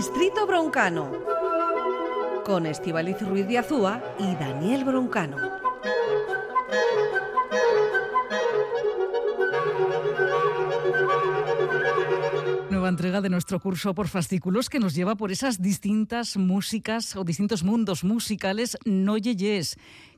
Distrito Broncano, con Estivaliz Ruiz de Azúa y Daniel Broncano. Nueva entrega de nuestro curso por fascículos que nos lleva por esas distintas músicas o distintos mundos musicales no yeyes.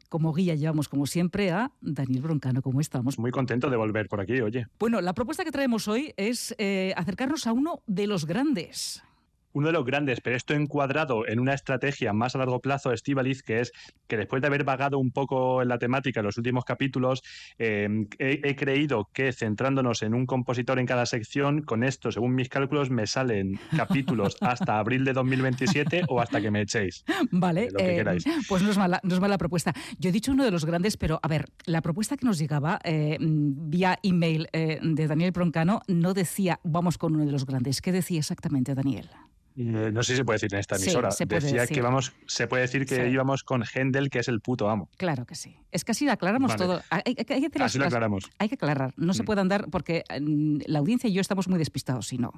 Como guía llevamos, como siempre, a Daniel Broncano. ¿Cómo estamos? Muy contento de volver por aquí, oye. Bueno, la propuesta que traemos hoy es eh, acercarnos a uno de los grandes uno de los grandes, pero esto encuadrado en una estrategia más a largo plazo Estivaliz, que es que después de haber vagado un poco en la temática en los últimos capítulos, em, he, creído que centrándonos en un compositor en cada sección, con esto, según mis cálculos, me salen capítulos hasta abril de 2027 o hasta que me echéis. Vale, eh, pues no es, mala, no es mala propuesta. Yo he dicho uno de los grandes, pero a ver, la propuesta que nos llegaba eh, vía email eh, de Daniel Broncano no decía vamos con uno de los grandes. ¿Qué decía exactamente Daniel? Eh, no sé si se puede decir en esta emisora. Decía que vamos, se puede decir que íbamos con Händel, que es el puto amo. Claro que sí. Es que así aclaramos todo. Hay, que así lo aclaramos. Hay que aclarar. No se mm. puede andar porque mm, la audiencia y yo estamos muy despistados, si no.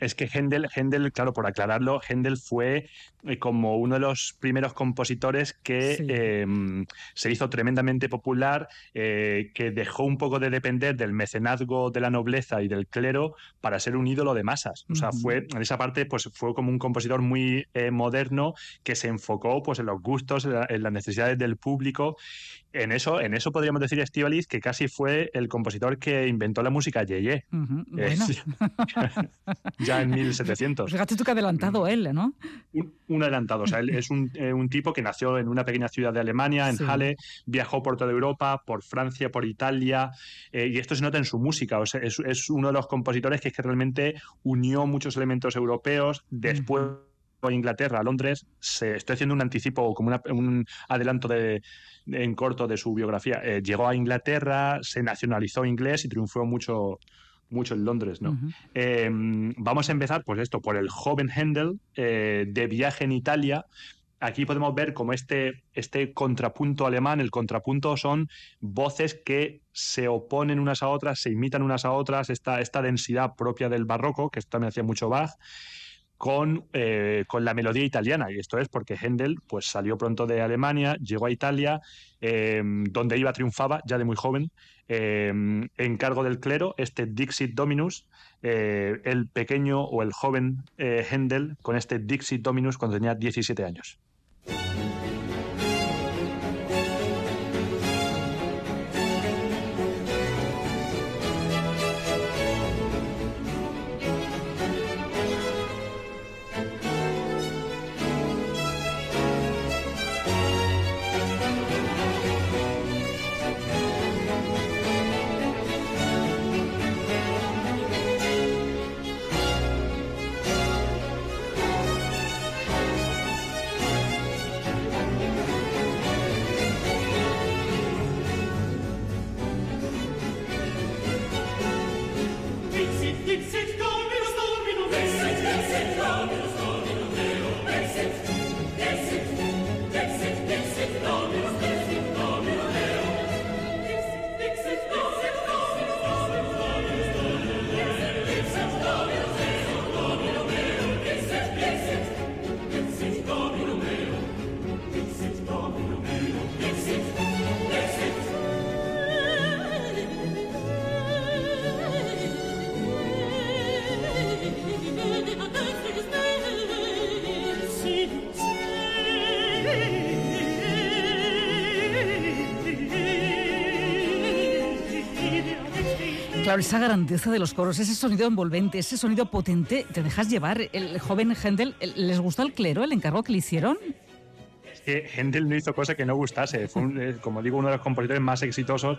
Es que Händel, Händel, claro, por aclararlo, Händel fue eh, como uno de los primeros compositores que em, se hizo tremendamente popular, eh, que dejó un poco de depender del mecenazgo de la nobleza y del clero para ser un ídolo de masas. O sea, fue en esa parte, pues fue como un compositor muy eh, moderno que se enfocó pues, en los gustos, en, las necesidades del público. En eso, en eso podríamos decir Estivaliz que casi fue el compositor que inventó la música Yeye. ya en 1700. Fíjate tú que adelantado él, ¿no? Un, adelantado. O sea, él es eh, un, tipo que nació en una pequeña ciudad de Alemania, en Halle, viajó por toda Europa, por Francia, por Italia, eh, y esto se nota en su música. O sea, es, es, uno de los compositores que, es que realmente unió muchos elementos europeos. Después a Inglaterra, a Londres, se, estoy haciendo un anticipo, como un adelanto de, en corto de su biografía. Eh, llegó a Inglaterra, se nacionalizó inglés y triunfó mucho, mucho en Londres, ¿no? Em, vamos a empezar, pues esto, por el joven Händel, eh, de viaje en Italia. Aquí podemos ver como este, este contrapunto alemán, el contrapunto son voces que se oponen unas a otras, se imitan unas a otras, esta, esta densidad propia del barroco, que esto también hacía mucho Bach, con, eh, con, la melodía italiana. Y esto es porque Händel pues, salió pronto de Alemania, llegó a Italia, em, donde iba triunfaba ya de muy joven, em, en cargo del clero, este Dixit Dominus, eh, el pequeño o el joven eh, Händel con este Dixit Dominus cuando tenía 17 años. Esa grandeza de los coros, ese sonido envolvente, ese sonido potente, te dejas llevar. El joven Händel, ¿les gustó el clero, el encargo que le hicieron? Que Händel no hizo cosa que no gustase. Fue, eh, como digo, uno de los compositores más exitosos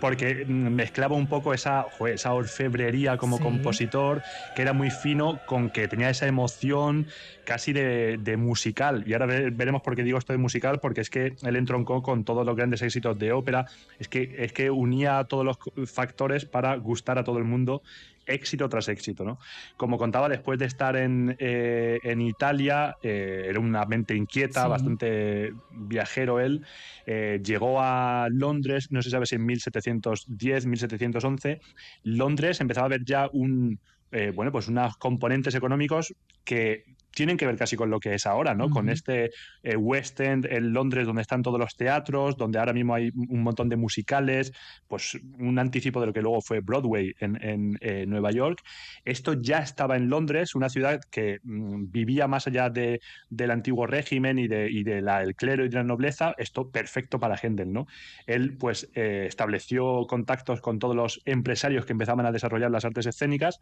porque mezclaba un poco esa, esa orfebrería como compositor, que era muy fino, con que tenía esa emoción casi de, musical. Y ahora veremos por qué digo esto de musical, porque es que él entroncó con todos los grandes éxitos de ópera. Es que, es que unía todos los factores para gustar a todo el mundo éxito tras éxito. ¿no? Como contaba, después de estar en, eh, en Italia, eh, era una mente inquieta, bastante viajero él, eh, llegó a Londres, no se sabe si en 1710, 1711, Londres empezaba a ver ya un, bueno, pues unos componentes económicos que tienen que ver casi con lo que es ahora, ¿no? Con este eh, West End en Londres, donde están todos los teatros, donde ahora mismo hay un montón de musicales, pues un anticipo de lo que luego fue Broadway en, eh, Nueva York. Esto ya estaba en Londres, una ciudad que mm, vivía más allá de, del antiguo régimen y, de, y la, el clero y de la nobleza. Esto perfecto para Händel, ¿no? Él, pues, eh, estableció contactos con todos los empresarios que empezaban a desarrollar las artes escénicas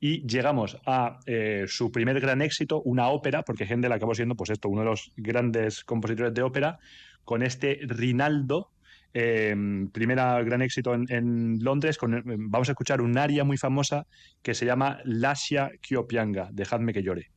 y llegamos a su primer gran éxito, una ópera, porque Händel acabó siendo, pues esto, uno de los grandes compositores de ópera, con este Rinaldo, eh, primera gran éxito en, Londres. Con, eh, vamos a escuchar un aria muy famosa que se llama Lascia Chiopianga, Dejadme que llore.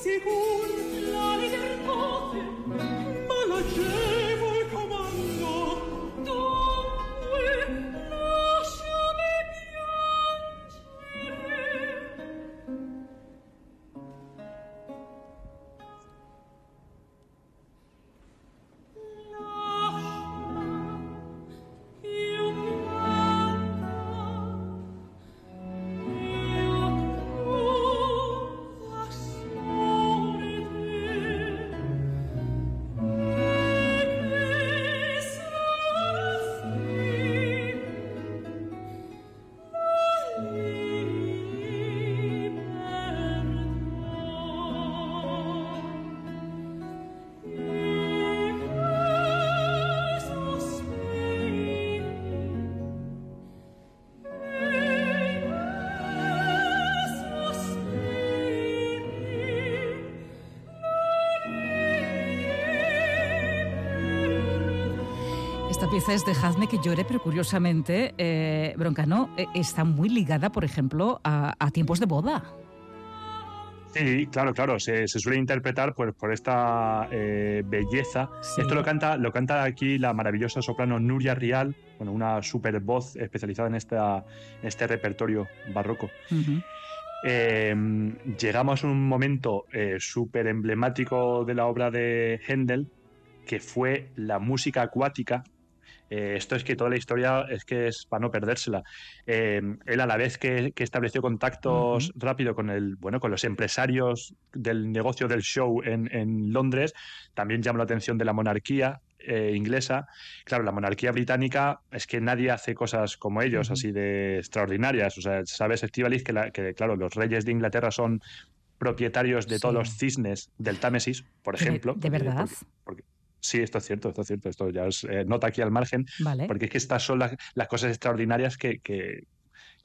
Pegno pieza es Dejadme que llore, pero curiosamente, eh, Broncano eh, está muy ligada, por ejemplo, a, tiempos de boda. Sí, claro, claro. Se, suele interpretar por, por esta eh, belleza. Esto lo canta, lo canta aquí la maravillosa soprano Nuria Rial, bueno, una super voz especializada en, esta, este repertorio barroco. llegamos a un momento súper emblemático de la obra de Händel, que fue la música acuática eh, esto es que toda la historia es que es para no perdérsela. Eh, él a la vez que, estableció contactos rápido con el, bueno, con los empresarios del negocio del show en, Londres, también llamó la atención de la monarquía, eh, inglesa. Claro, la monarquía británica es que nadie hace cosas como ellos, así de extraordinarias. O sea, sabes, Estivalis, que, que, claro, los reyes de Inglaterra son propietarios de todos los cisnes del Támesis, por ejemplo. ¿De, verdad? Sí, esto es cierto, esto es cierto. Esto ya es eh, nota aquí al margen. Porque es que estas son las, cosas extraordinarias que, que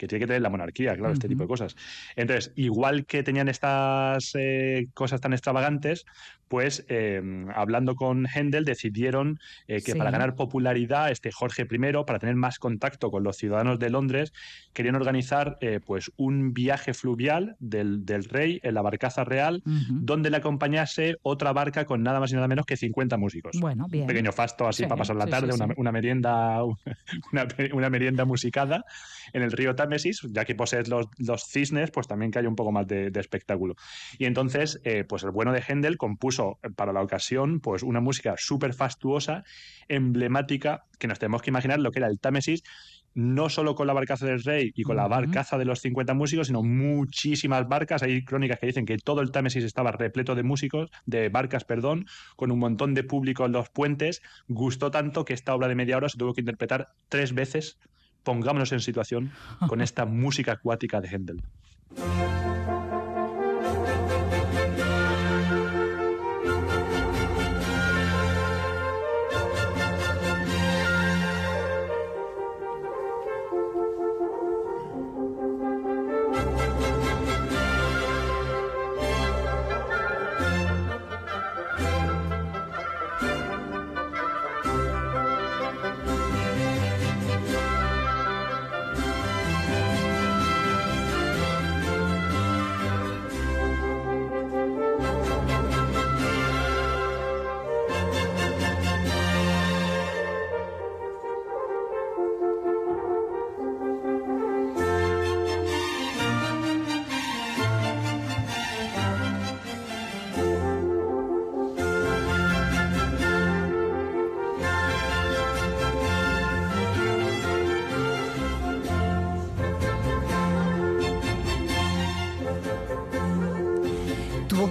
tiene que tener la monarquía, claro, este tipo de cosas. Entonces, igual que tenían estas eh, cosas tan extravagantes, pues eh, hablando con Händel decidieron eh, que para ganar popularidad, este Jorge I, para tener más contacto con los ciudadanos de Londres, querían organizar pues un viaje fluvial del, rey en la barcaza real, donde le acompañase otra barca con nada más y nada menos que 50 músicos. Bueno, bien. Un pequeño fasto así para pasar la tarde, una, merienda, una, merienda musicada en el río Ya que posees los, los, cisnes, pues también que haya un poco más de, espectáculo. Y entonces, eh, pues el bueno de Händel compuso para la ocasión pues una música súper fastuosa, emblemática, que nos tenemos que imaginar lo que era el Támesis no solo con la barcaza del rey y con la barcaza de los 50 músicos, sino muchísimas barcas. Hay crónicas que dicen que todo el Támesis estaba repleto de músicos, de barcas, perdón, con un montón de público en los puentes. Gustó tanto que esta obra de media hora se tuvo que interpretar tres veces pongámonos en situación con esta música acuática de Händel.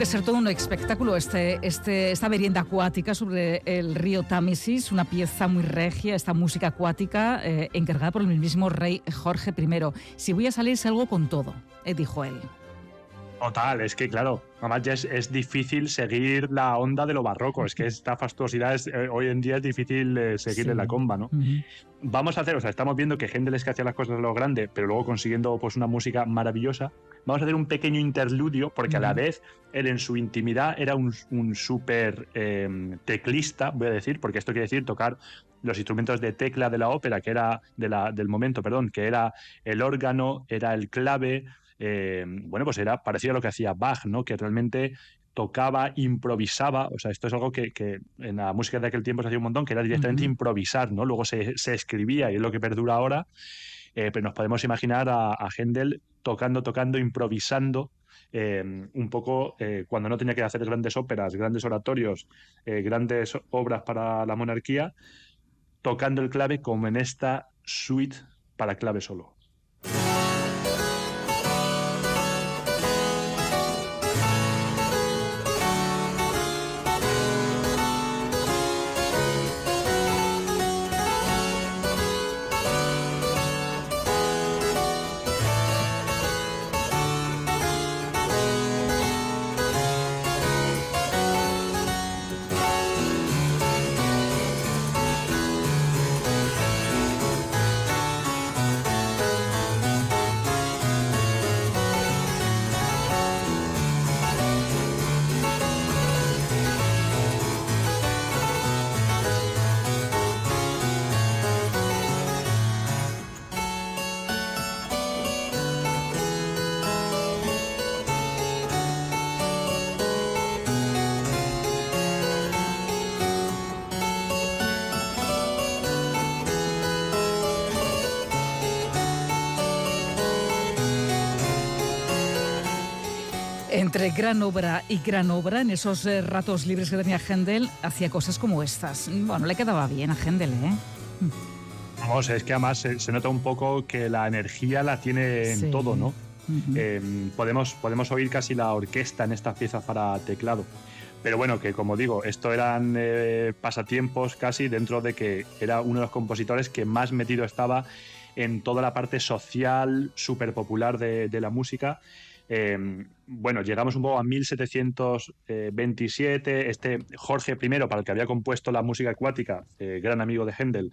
Ser todo un espectáculo este, este, esta merienda acuática sobre el río Támesis, una pieza muy regia, esta música acuática eh, encargada por el mismísimo rey Jorge I. Si voy a salir, salgo con todo, eh, dijo él. Total, es que claro, además ya es, difícil seguir la onda de lo barroco, es que esta fastuosidad es, eh, hoy en día es difícil eh, seguirle la comba, ¿no? Vamos a hacer, o sea, estamos viendo que Händel es que hacía las cosas a lo grande, pero luego consiguiendo pues una música maravillosa. Vamos a hacer un pequeño interludio, porque a la vez él en su intimidad era un, un súper em, teclista, voy a decir, porque esto quiere decir tocar los instrumentos de tecla de la ópera, que era de la, del momento, perdón, que era el órgano, era el clave, eh, bueno, pues era parecido a lo que hacía Bach, ¿no? Que realmente tocaba, improvisaba, o sea, esto es algo que, en la música de aquel tiempo se hacía un montón, que era directamente improvisar, ¿no? Luego se, escribía y es lo que perdura ahora, eh, pero nos podemos imaginar a, a Händel tocando, tocando, improvisando, eh, un poco cuando no tenía que hacer grandes óperas, grandes oratorios, grandes obras para la monarquía, tocando el clave como en esta suite para clave solo. Entre gran obra y gran obra, en esos eh, ratos libres que tenía Händel, hacía cosas como estas. Bueno, le quedaba bien a Händel, ¿eh? Vamos, es que además se, nota un poco que la energía la tiene en todo, ¿no? Em, podemos, podemos oír casi la orquesta en estas piezas para teclado. Pero bueno, que como digo, esto eran eh, pasatiempos casi dentro de que era uno de los compositores que más metido estaba en toda la parte social, súper popular de, de la música Em, bueno, llegamos un poco a 1727. Este Jorge I, para el que había compuesto la música acuática, eh, gran amigo de Händel,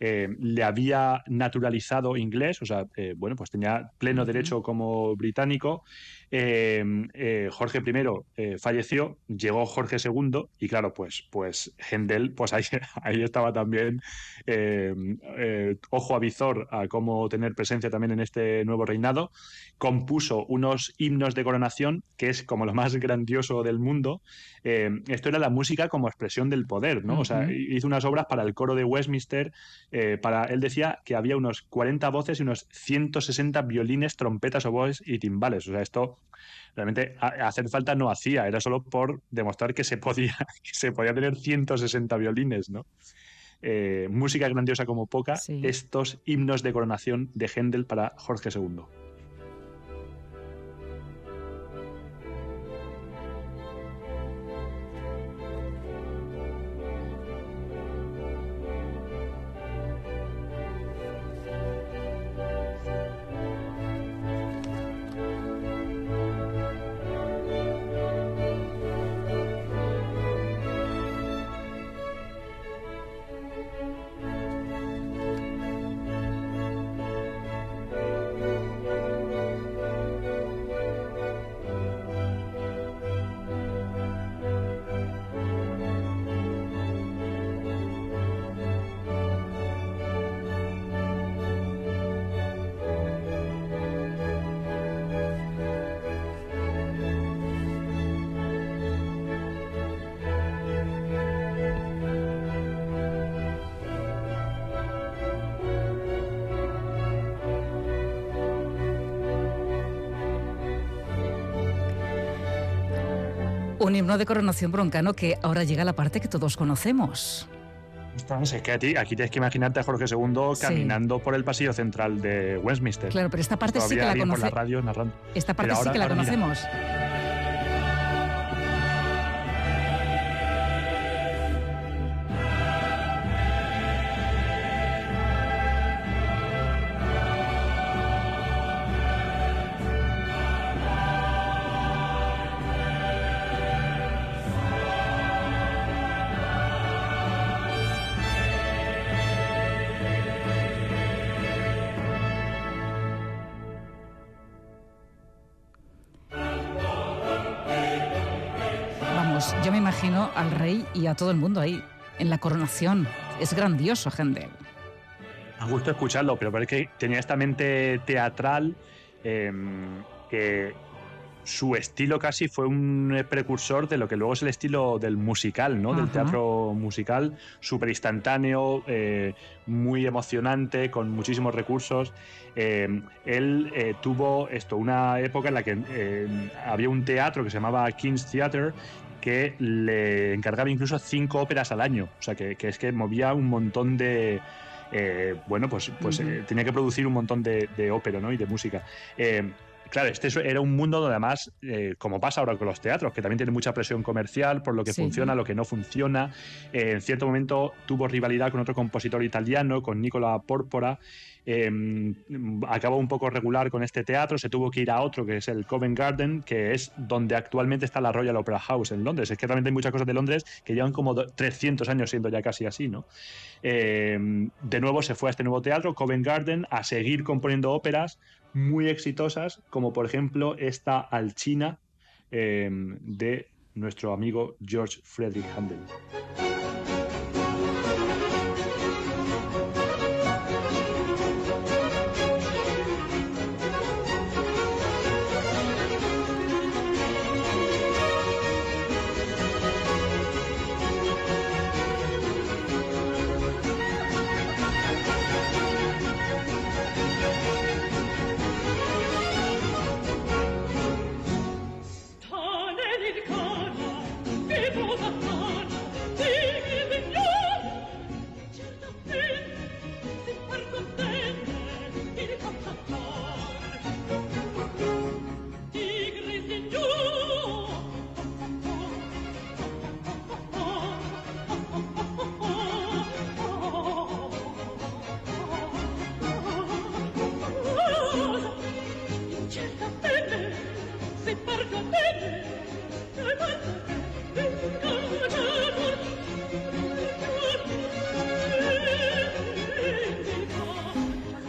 eh, le había naturalizado inglés, o sea, eh, bueno, pues tenía pleno derecho como británico. Jorge I falleció, llegó Jorge II y claro, pues, pues Händel, pues ahí, ahí estaba también ojo a visor a cómo tener presencia también en este nuevo reinado compuso unos himnos de coronación que es como lo más grandioso del mundo. Eh, esto era la música como expresión del poder, ¿no? O sea, hizo unas obras para el coro de Westminster. Eh, para, él decía que había unos 40 voces y unos 160 violines, trompetas, oboes y timbales. O sea, esto realmente hacer falta no hacía, era solo por demostrar que se podía, que se podía tener 160 violines, ¿no? Eh, música grandiosa como poca, estos himnos de coronación de Händel para Jorge II. Un himno de coronación broncano que ahora llega a la parte que todos conocemos. Es que aquí tienes que imaginarte a Jorge II caminando por el pasillo central de Westminster. Claro, pero esta parte sí que la conocemos. Esta parte sí que la conocemos. Yo me imagino al rey y a todo el mundo ahí, en la coronación. Es grandioso, Händel. A gusto escucharlo, pero parece que tenía esta mente teatral eh, que su estilo casi fue un precursor de lo que luego es el estilo del musical, ¿no? Del teatro musical, súper instantáneo, eh, muy emocionante, con muchísimos recursos. Eh, él eh, tuvo esto, una época en la que eh, había un teatro que se llamaba King's Theatre que le encargaba incluso cinco óperas al año. O sea, que, que es que movía un montón de... eh, bueno, pues, pues eh, tenía que producir un montón de, de ópera ¿no? y de música. Eh, Claro, este es- era un mundo donde además, eh, como pasa ahora con los teatros, que también tiene mucha presión comercial por lo que Sí. funciona, lo que no funciona. Eh, en cierto momento tuvo rivalidad con otro compositor italiano, con Nicola Porpora. Eh, acabó un poco regular con este teatro, se tuvo que ir a otro, que es el Covent Garden, que es donde actualmente está la Royal Opera House en Londres. Es que realmente hay muchas cosas de Londres que llevan como do- 300 años siendo ya casi así, ¿no? Eh, de nuevo se fue a este nuevo teatro, Covent Garden, a seguir componiendo óperas muy exitosas, como por ejemplo esta Alchina eh, de nuestro amigo George Friedrich Handel.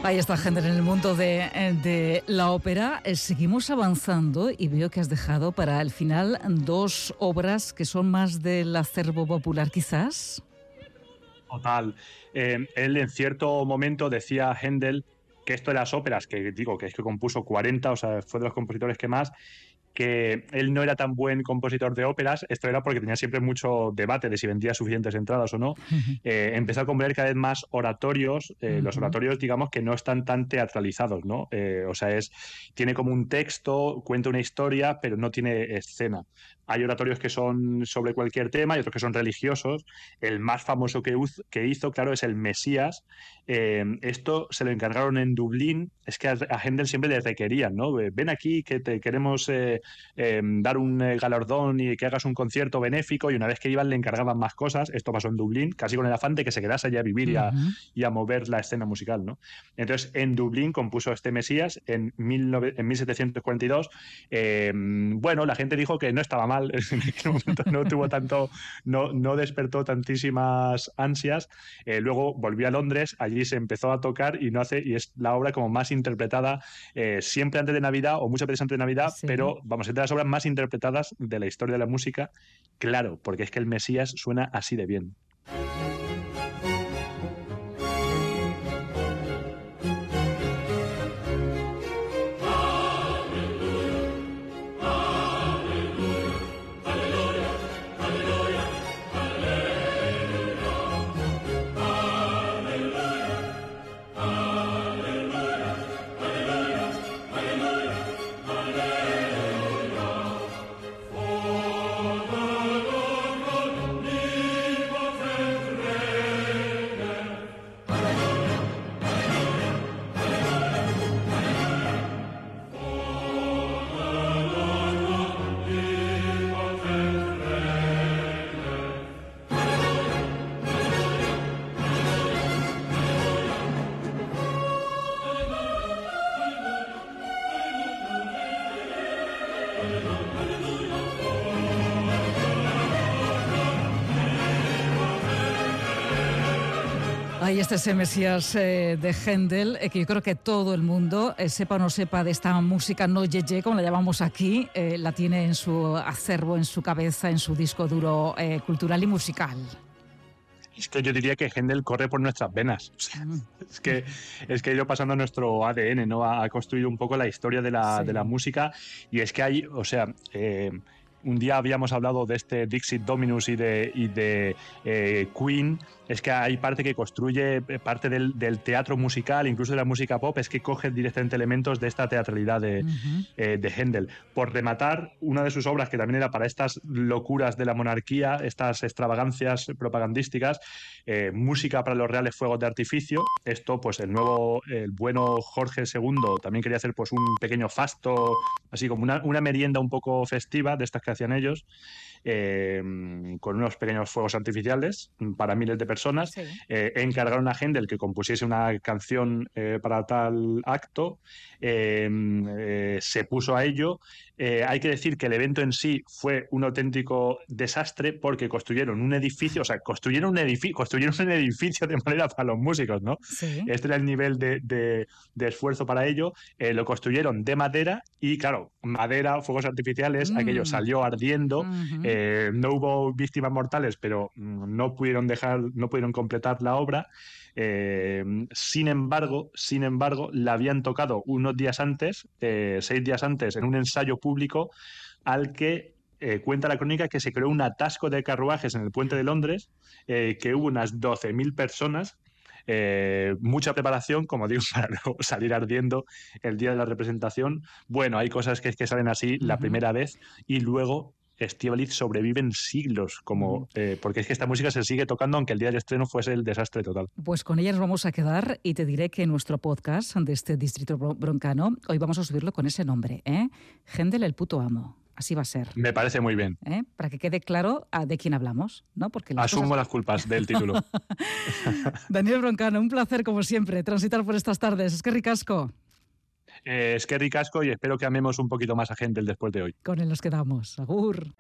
Ahí está Händel en el mundo de, de la ópera. Eh, Seguimos avanzando y veo que has dejado para el final dos obras que son más del acervo popular, quizás. Total. Eh, él en cierto momento decía a Händel que esto de las óperas, que digo que es que compuso 40, o sea, fue de los compositores que más, que él no era tan buen compositor de óperas, esto era porque tenía siempre mucho debate de si vendía suficientes entradas o no. Eh, empezó a componer cada vez más oratorios, eh, los oratorios, digamos, que no están tan teatralizados, ¿no? Eh, o sea, es, tiene como un texto, cuenta una historia, pero no tiene escena. Hay oratorios que son sobre cualquier tema y otros que son religiosos. El más famoso que, hizo, claro, es el Mesías. Eh, esto se lo encargaron en Dublín. Es que a, a Händel siempre le requerían, ¿no? Ven aquí que te queremos eh, eh, dar un eh, galardón y que hagas un concierto benéfico. Y una vez que iban le encargaban más cosas. Esto pasó en Dublín, casi con el afán de que se quedase allá a vivir y a, Ujú. y a mover la escena musical, ¿no? Entonces, en Dublín compuso este Mesías en, 19 en 1742. Eh, bueno, la gente dijo que no estaba mal, en aquel momento no tuvo tanto, no, no despertó tantísimas ansias. Eh, luego volvió a Londres, allí se empezó a tocar y no hace, y es la obra como más interpretada eh, siempre antes de Navidad o muchas veces antes de Navidad, Sí. pero vamos, es de las obras más interpretadas de la historia de la música, claro, porque es que el Mesías suena así de bien. Ahí está ese Mesías eh, de Händel, eh, que yo creo que todo el mundo, eh, sepa o no sepa de esta música no yeye, como la llamamos aquí, eh, la tiene en su acervo, en su cabeza, en su disco duro eh, cultural y musical. Es que yo diría que Händel corre por nuestras venas. O sea, es que es que ha ido pasando nuestro ADN, ¿no? Ha, ha construido un poco la historia de la, Sí. de la música. Y es que hay, o sea, eh, un día habíamos hablado de este Dixit Dominus y de, y de eh, Queen. Es que hay parte que construye eh, parte del, del teatro musical, incluso de la música pop, es que coge directamente elementos de esta teatralidad de, eh, de Händel. Por rematar, una de sus obras que también era para estas locuras de la monarquía, estas extravagancias propagandísticas, eh, música para los reales fuegos de artificio. Esto, pues el nuevo, el bueno Jorge II también quería hacer pues un pequeño fasto, así como una, una merienda un poco festiva de estas que hacían ellos, eh, con unos pequeños fuegos artificiales para miles de personas Sí. eh, encargaron a Händel que compusiese una canción eh, para tal acto, se puso a ello. Hay que decir que el evento en sí fue un auténtico desastre porque construyeron un edificio, o sea, construyeron un edificio, construyeron un edificio de manera para los músicos, ¿no? Sí. Este era el nivel de, de- de esfuerzo para ello. Lo construyeron de madera y, claro, madera, fuegos artificiales, Mm. aquello salió ardiendo. Eh, no hubo víctimas mortales, pero mm, no pudieron dejar, no pudieron completar la obra. Eh, sin embargo, sin embargo, la habían tocado unos días antes, eh, seis días antes, en un ensayo público al que eh, cuenta la crónica que se creó un atasco de carruajes en el puente de Londres, eh, que hubo unas 12.000 personas. Eh, mucha preparación, como digo, para luego salir ardiendo el día de la representación. Bueno, hay cosas que, que salen así la primera vez y luego Estíbaliz sobreviven siglos, como, eh, porque es que esta música se sigue tocando aunque el día del estreno fuese el desastre total. Pues con ella nos vamos a quedar y te diré que nuestro podcast de este distrito bro- broncano, hoy vamos a subirlo con ese nombre, ¿eh? Händel el puto amo. Así va a ser. Me parece muy bien. ¿eh? Para que quede claro ah, de quién hablamos, ¿no? Porque las Asumo cosas- las culpas del título. Daniel Broncano, un placer como siempre transitar por estas tardes. Es que ricasco. Eh, es que ricasco y espero que amemos un poquito más a gente el después de hoy. Con él nos quedamos. Agur.